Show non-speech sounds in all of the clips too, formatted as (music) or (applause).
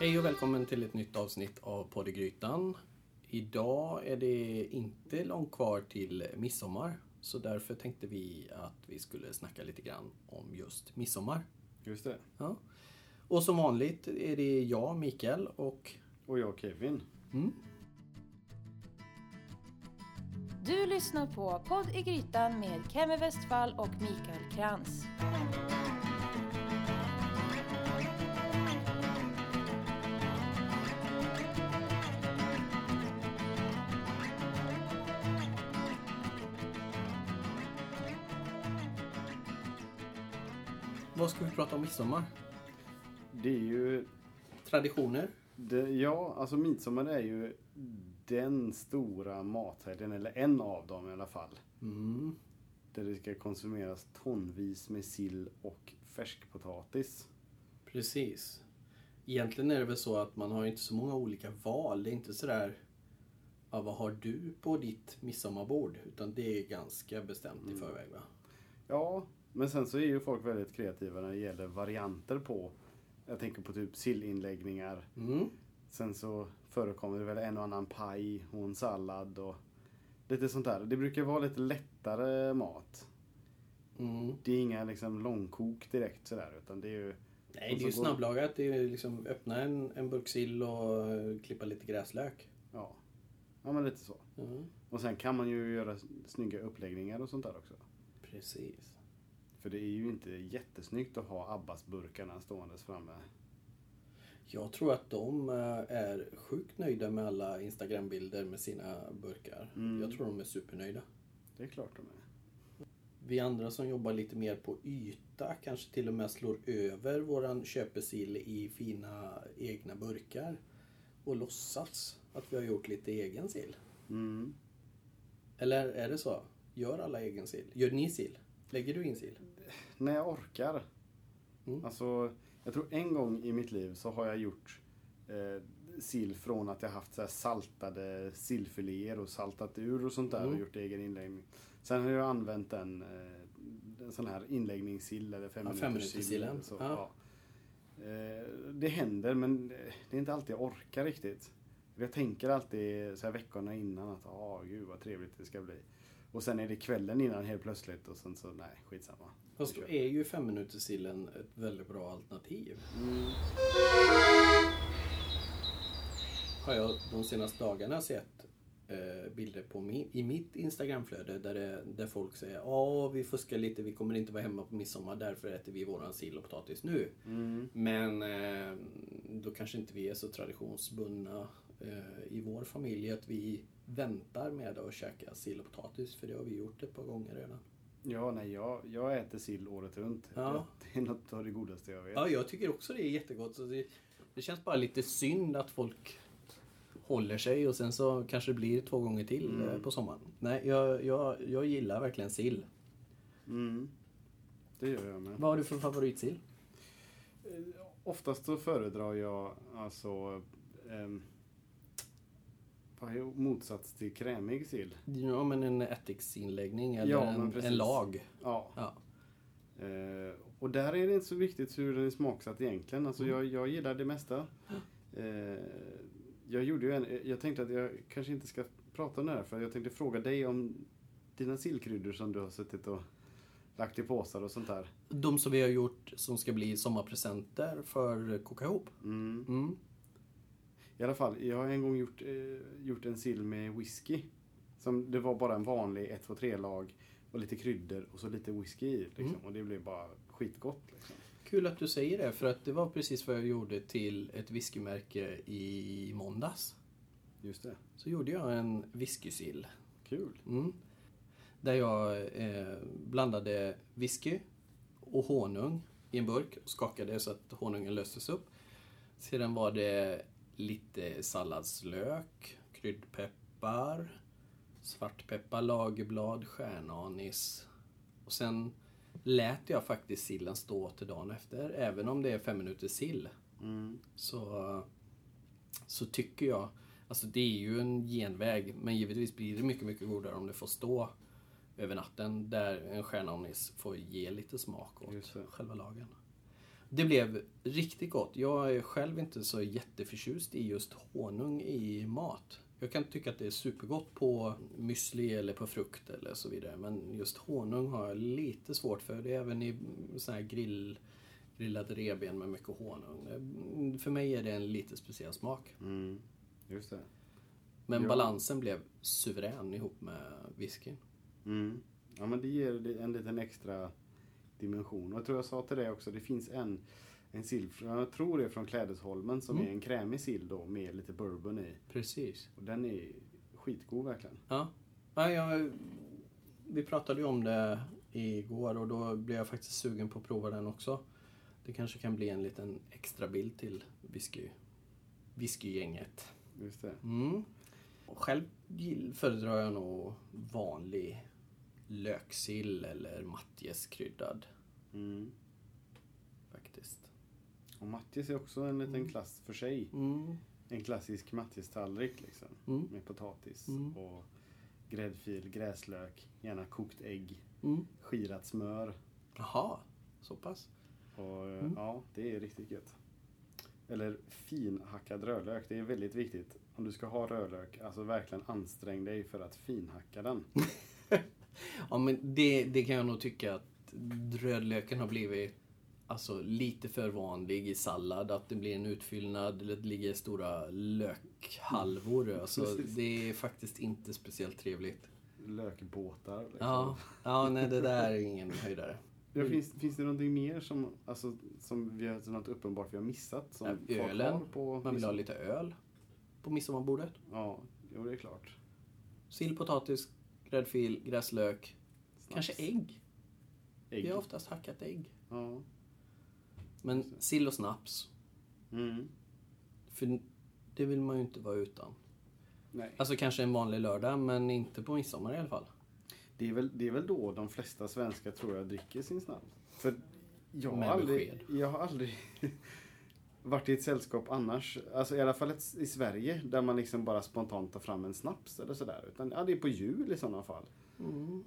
Hej och välkommen till ett nytt avsnitt av Poddgrytan. Idag är det inte långt kvar till midsommar. Så därför tänkte vi att vi skulle snacka lite grann om just midsommar. Just det. Ja. Och som vanligt är det jag, Mikael och... Och jag Kevin. Mm, Du lyssnar på Podd i Grytan med Kemi Westfall och Mikael Krantz. Ska vi prata om midsommar? Det är ju... Traditioner? Det, ja, alltså midsommar är ju den stora mathelgen, eller en av dem i alla fall. Mm. Där det ska konsumeras tonvis med sill och färskpotatis. Precis. Egentligen är det väl så att man har inte så många olika val. Det är inte sådär, ja, vad har du på ditt midsommarbord? Utan det är ganska bestämt i förväg va? Ja, men sen så är ju folk väldigt kreativa när det gäller varianter på. Jag tänker på typ sillinläggningar. Mm. Sen så förekommer det väl en och annan paj och en sallad och lite sånt där. Det brukar vara lite lättare mat. Mm. Det är inga liksom långkok direkt sådär utan det är ju... Nej, det är ju snabblagat. Det är ju liksom öppna en, en burk sill och eh, klippa lite gräslök. Ja. Ja men lite så. Mm. Och sen kan man ju göra snygga uppläggningar och sånt där också. Precis. För det är ju inte jättesnyggt att ha Abbas-burkarna ståendes framme. Jag tror att de eh, är sjukt nöjda med alla Instagram-bilder med sina burkar. Mm. Jag tror de är supernöjda. Det är klart de är. Vi andra som jobbar lite mer på yta kanske till och med slår över våran köpesill i fina egna burkar och låtsas att vi har gjort lite egen sill. Mm. Eller är det så? Gör alla egen sill? Gör ni sill? Lägger du in sill? När jag orkar. Mm. Alltså, jag tror en gång i mitt liv så har jag gjort eh, sill från att jag haft så här saltade sillfiléer och saltat ur och sånt där Mm. och gjort egen inläggning. Sen har jag använt en, eh, en sån här inläggningssill eller fem Ja. Så, Ja. ja. Eh, det händer men det är inte alltid jag orkar riktigt. Jag tänker alltid så här veckorna innan att ah gud vad trevligt det ska bli. Och sen är det kvällen innan helt plötsligt och sen så nej skitsamma. Fast då är ju femminutersillen ett väldigt bra alternativ. Mm. Har jag de senaste dagarna sett eh, bilder på min, i mitt Instagramflöde där, det, där folk säger ja vi fuskar lite, vi kommer inte vara hemma på midsommar därför äter vi våran sill och potatis nu. Mm. Men eh, då kanske inte vi är så traditionsbundna eh, i vår familj att vi väntar med att käka sill och potatis för det har vi gjort ett par gånger redan. Ja, nej, jag, jag äter sill året runt. Ja. Det är något av det godaste jag vet. Ja, jag tycker också det är jättegott. Så det, det känns bara lite synd att folk håller sig och sen så kanske det blir två gånger till Mm. eh, på sommaren. Nej, jag, jag, jag gillar verkligen sill. Mm. Det gör jag med. Vad har du för favoritsill? Eh, Oftast så föredrar jag alltså ehm, är motsats till krämig sill? Ja, men en ättiksinläggning eller Ja, en, en lag. Ja. Ja. Eh, och där är det inte så viktigt hur den är smaksatt egentligen. Alltså Mm. jag, jag gillar det mesta. Eh, jag gjorde ju en, jag tänkte att jag kanske inte ska prata om det här för jag tänkte fråga dig om dina sillkryddor som du har suttit och lagt i påsar och sånt där. De som vi har gjort som ska bli sommarpresenter för Koka ihop. Mm. Mm. I alla fall, jag har en gång gjort, eh, gjort en sill med whisky. Som, det var bara en vanlig 1, 2, 3-lag och lite kryddor och så lite whisky i. Liksom. Mm. Och det blev bara skitgott. Liksom. Kul att du säger det, för att det var precis vad jag gjorde till ett whiskymärke i måndags. Just det. Så gjorde jag en whiskysill. Kul. Mm. Där jag eh, blandade whisky och honung i en burk och skakade så att honungen löstes upp. Sedan var det lite salladslök, kryddpeppar, svartpeppar, lagerblad, stjärnanis. Och sen lät jag faktiskt sillen stå till dagen efter. Även om det är fem minuters sill Mm. så, så tycker jag, alltså det är ju en genväg, men givetvis blir det mycket, mycket godare om det får stå över natten där en stjärnanis får ge lite smak åt själva lagen. Det blev riktigt gott. Jag är själv inte så jätteförtjust i just honung i mat. Jag kan tycka att det är supergott på müsli eller på frukt eller så vidare. Men just honung har jag lite svårt för. Det är även i sån här grill, grillade revben med mycket honung. För mig är det en lite speciell smak. Mm. Just det. Men Ja. balansen blev suverän ihop med whiskyn. Mm. Ja men det ger en liten extra dimension. Och jag tror jag sa till dig också, det finns en, en sill, jag tror det är från Klädesholmen, som Mm. är en krämig sill då med lite bourbon i. Precis. Och den är skitgod verkligen. Ja. ja jag, vi pratade ju om det igår och då blev jag faktiskt sugen på att prova den också. Det kanske kan bli en liten extra bild till whisky, whiskygänget. Just det. Mm. Och Själv föredrar jag nog vanlig löksill eller matjeskryddad Mm. faktiskt. Och matjes är också en liten klass för sig. Mm. En klassisk matjestallrik liksom. Mm. Med potatis Mm. och gräddfil, gräslök, gärna kokt ägg, Mm. skirat smör. Jaha, så pass. Och eh, Mm. ja, det är riktigt gött. Eller finhackad rödlök, det är väldigt viktigt. Om du ska ha rödlök, alltså verkligen ansträng dig för att finhacka den. (laughs) Ja men det, det kan jag nog tycka att rödlöken har blivit alltså, lite för vanlig i sallad. Att det blir en utfyllnad eller det ligger stora lökhalvor. Alltså, Precis. det är faktiskt inte speciellt trevligt. Lökbåtar. Liksom. Ja, ja nej det där är ingen höjdare. Ja, finns, finns det någonting mer som, alltså, som vi har, något uppenbart vi har missat? Som Ja, ölen. På Man vill ha lite öl på midsommarbordet. Ja, jo det är klart. Sill, potatis, gräddfil, gräslök. Snaps. Kanske ägg. Ägg. Vi har oftast hackat ägg. Ja. Men sill och snaps. Mm. För det vill man ju inte vara utan. Nej. Alltså kanske en vanlig lördag, men inte på midsommar i alla fall. Det är, väl, det är väl då de flesta svenskar tror jag dricker sin snaps. För jag har Med aldrig, besked. jag har aldrig (laughs) varit i ett sällskap annars, alltså i alla fall ett, i Sverige, där man liksom bara spontant tar fram en snaps eller sådär. Utan ja, det är på jul i sådana fall. Mm.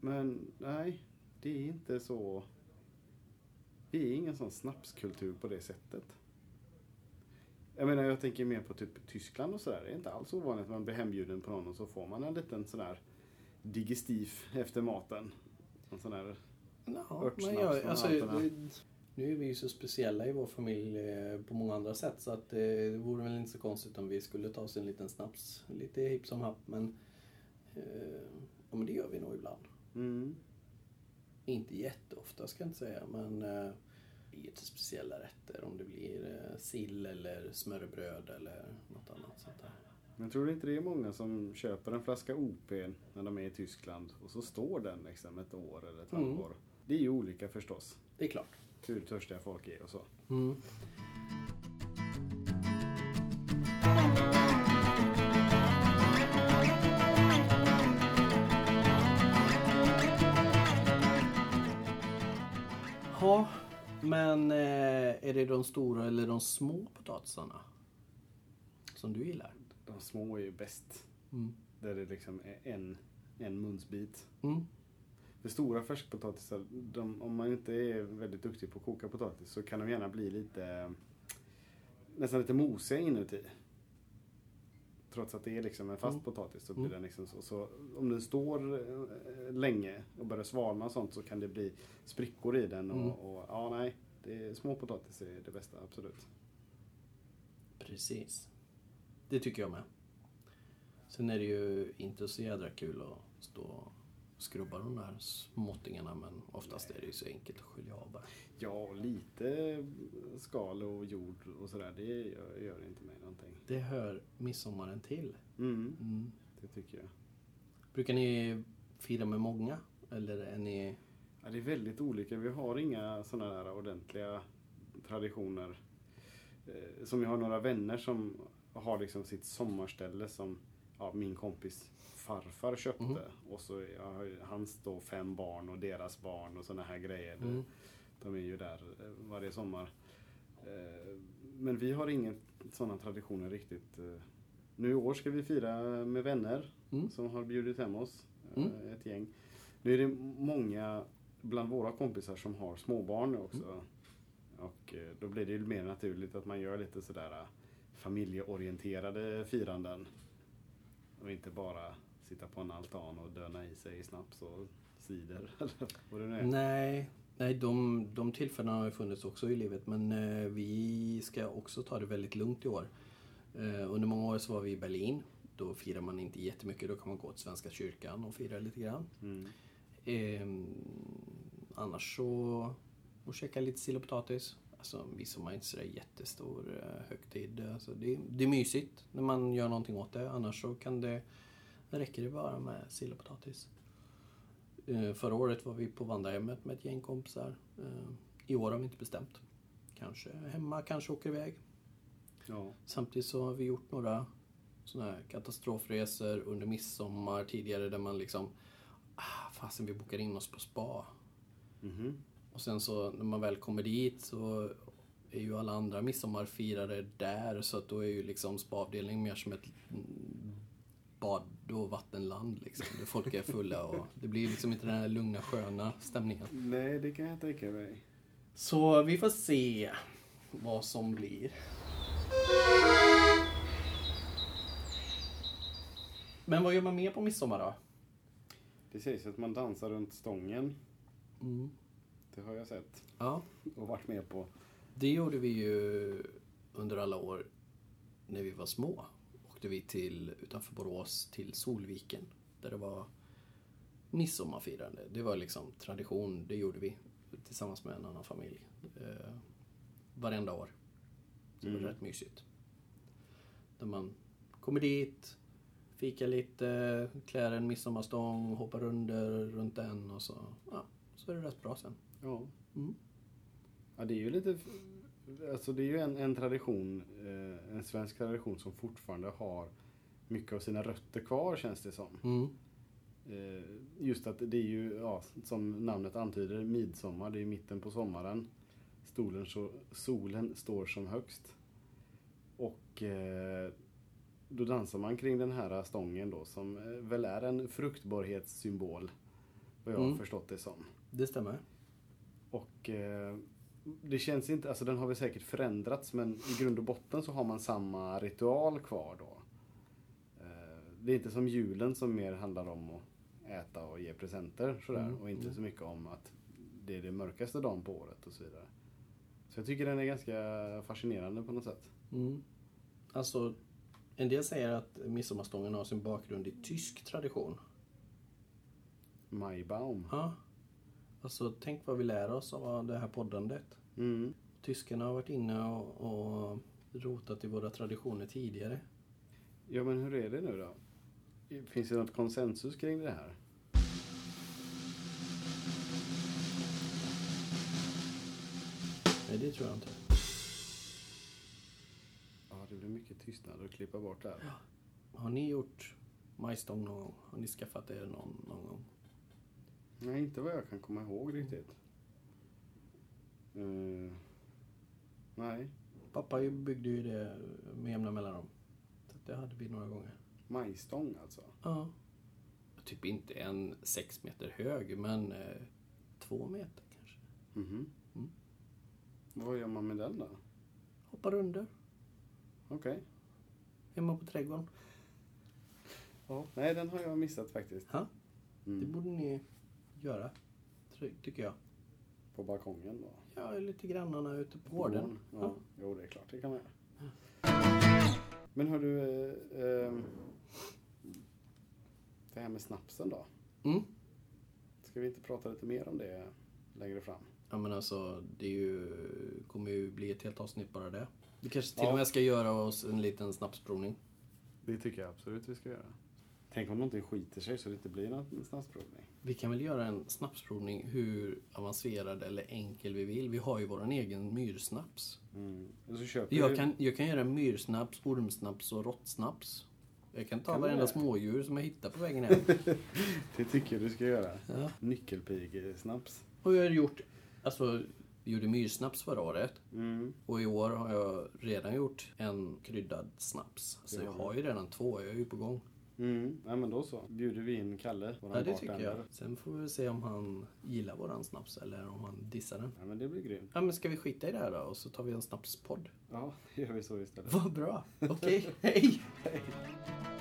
Men nej, det är inte så... Vi är ingen sån snapskultur på det sättet. Jag menar, jag tänker mer på typ Tyskland och sådär. Det är inte alls ovanligt att man blir hembjuden på någon och så får man en liten sån där digestiv efter maten. En sån där... Örtsnaps men jag, alltså, det, nu är vi ju så speciella i vår familj eh, på många andra sätt så att eh, det vore väl inte så konstigt om vi skulle ta oss en liten snaps. Lite hipp som happ men, eh, ja, men det gör vi nog ibland. Mm. Inte jätteofta ska jag inte säga men det är till speciella rätter om det blir sill eller smörrebröd eller något annat sånt där. Men tror du inte det är många som köper en flaska OP när de är i Tyskland och så står den liksom ett år eller ett Mm. halvår? Det är ju olika förstås. Det är klart. Hur törstiga folk är och så. Mm. Ja, men eh, är det de stora eller de små potatisarna som du gillar? De små är ju bäst. Mm. Där det liksom är en, en munsbit. Mm. För stora färskpotatisar, de, om man inte är väldigt duktig på att koka potatis så kan de gärna bli lite nästan lite mosiga inuti. Trots att det är liksom en fast Mm. potatis så blir Mm. den liksom så. Så om den står eh, länge och börjar svalna och sånt så kan det bli sprickor i den. Och, Mm. och ja, nej. Det är, små potatis är det bästa, absolut. Precis. Det tycker jag med. Sen är det ju inte så jädra kul att stå skrubba de där småttingarna men oftast är det ju så enkelt att skölja av bara. Ja, och lite skal och jord och sådär, det gör, gör inte mig någonting. Det hör midsommaren till. Mm, Mm. det tycker jag. Brukar ni fira med många? Eller är ni... Ja, det är väldigt olika. Vi har inga sådana där ordentliga traditioner. Eh, som jag har några vänner som har liksom sitt sommarställe som ja, min kompis farfar köpte. Mhm. Och så ja, hans då fem barn och deras barn och sådana här grejer. Mm. De är ju där eh, varje sommar. Eh, Men vi har inga sådana traditioner riktigt. eh. Nu i år ska vi fira med vänner Mm. som har bjudit hem oss. Mm. Ett gäng. Nu är det många bland våra kompisar som har småbarn också. Mm. Och då blir det ju mer naturligt att man gör lite sådär familjeorienterade firanden. Och inte bara sitta på en altan och döna i sig snaps och cider (laughs) eller vad det nu är. Nej, nej de, de tillfällena har ju funnits också i livet men eh, vi ska också ta det väldigt lugnt i år. Eh, under många år så var vi i Berlin. Då firar man inte jättemycket, då kan man gå till Svenska kyrkan och fira lite grann. Mm. Eh, annars så, och käka lite sill och potatis. Alltså midsommar är inte sådär jättestor eh, högtid. Alltså, det, det är mysigt när man gör någonting åt det. Annars så kan det, räcker det bara med sill och potatis. Eh, förra året var vi på vandrarhemmet med ett gäng kompisar. Eh, I år har vi inte bestämt. Kanske hemma, kanske åker iväg. Ja. Samtidigt så har vi gjort några sådana här katastrofresor under midsommar tidigare där man liksom ah, fasen vi bokar in oss på spa. Mhm. Och sen så när man väl kommer dit så är ju alla andra midsommarfirare där så att då är ju liksom spaavdelningen mer som ett bad och vattenland liksom. Där folk är fulla och det blir liksom inte den här lugna sköna stämningen. Nej, det kan jag tänka mig. Så vi får se vad som blir. Men vad gör man mer på midsommar då? Det sägs att man dansar runt stången. Mm. Det har jag sett Ja, och varit med på. det gjorde vi ju under alla år när vi var små. Åkte vi till, utanför Borås till Solviken där det var midsommarfirande. Det var liksom tradition, det gjorde vi tillsammans med en annan familj. Eh, varenda år. Så det var Mm. rätt mysigt. Där man kommer dit, fikar lite, klär en midsommarstång, hoppar under runt den och så, ja, så är det rätt bra sen. Ja. Mm. Ja, det är ju lite... Alltså det är ju en, en tradition, eh, en svensk tradition som fortfarande har mycket av sina rötter kvar känns det som. Mm. Eh, just att det är ju, ja, som namnet antyder, midsommar. Det är mitten på sommaren. Stolen så, solen står som högst. Och eh, då dansar man kring den här stången då som eh, väl är en fruktbarhetssymbol. Vad jag har Mm. förstått det som. Det stämmer. Och eh, det känns inte, alltså den har väl säkert förändrats men i grund och botten så har man samma ritual kvar då. Eh, det är inte som julen som mer handlar om att äta och ge presenter sådär Mm, och inte mm. så mycket om att det är den mörkaste dagen på året och så vidare. Så jag tycker den är ganska fascinerande på något sätt. Mm. Alltså, en del säger att midsommarstången har sin bakgrund i tysk tradition. Maibaum. Ja. Alltså, tänk vad vi lär oss av det här poddandet. Mm. Tyskarna har varit inne och, och rotat i våra traditioner tidigare. Ja men hur är det nu då? Finns det något konsensus kring det här? Nej, det tror jag inte. Ja, det blir mycket tystnad att klippa bort där. Har ni gjort majstång någon gång? Har ni skaffat er någon, någon gång? Nej, inte vad jag kan komma ihåg riktigt. Eh, nej, Pappa byggde ju det med jämna mellanrum. Så det hade vi några gånger. majstång alltså. Ja. Typ inte en sex meter hög, men eh, två meter kanske. Mhm. Mm. Vad gör man med den då? Hoppar under, Okej. hemma på trädgården. Ja. Nej, den har jag missat faktiskt. Ja, det Mm. borde ni göra, ty- tycker jag. På balkongen då? Ja, lite grannarna ute på gården. Ja. Ja. Jo, det är klart det kan man göra. Men hör du, eh, ehm, det här med snapsen då? Mm. Ska vi inte prata lite mer om det längre fram? Ja men alltså, det är ju, kommer ju bli ett helt avsnitt bara det. Vi kanske till Ja. och med ska göra oss en liten snapsprovning. Det tycker jag absolut vi ska göra. Tänk om någonting skiter sig så det inte blir någon snapsprovning. Vi kan väl göra en snapsprovning hur avancerad eller enkel vi vill. Vi har ju våran egen myrsnaps. Mm. Jag vi- kan, jag kan göra myrsnaps, ormsnaps och råttsnaps. Jag kan ta Kan varenda smådjur som jag hittar på vägen hem. (laughs) Det tycker jag du ska göra. Ja. Nyckelpigesnaps. Och jag har gjort, alltså, gjorde myrsnaps förra året. Mm. Och i år har jag redan gjort en kryddad snaps. Så jag har har ju redan två, jag är ju på gång. Mm. Ja, men då så. Bjuder vi in Kalle, våran Ja, det tycker bartender. jag. Sen får vi se om han gillar våran snaps eller om han dissar den. Ja, men det blir grymt. Ja, men ska vi skita i det här då och så tar vi en snapspodd? Ja, det gör vi så istället. Vad bra. Okej! Hej. (laughs)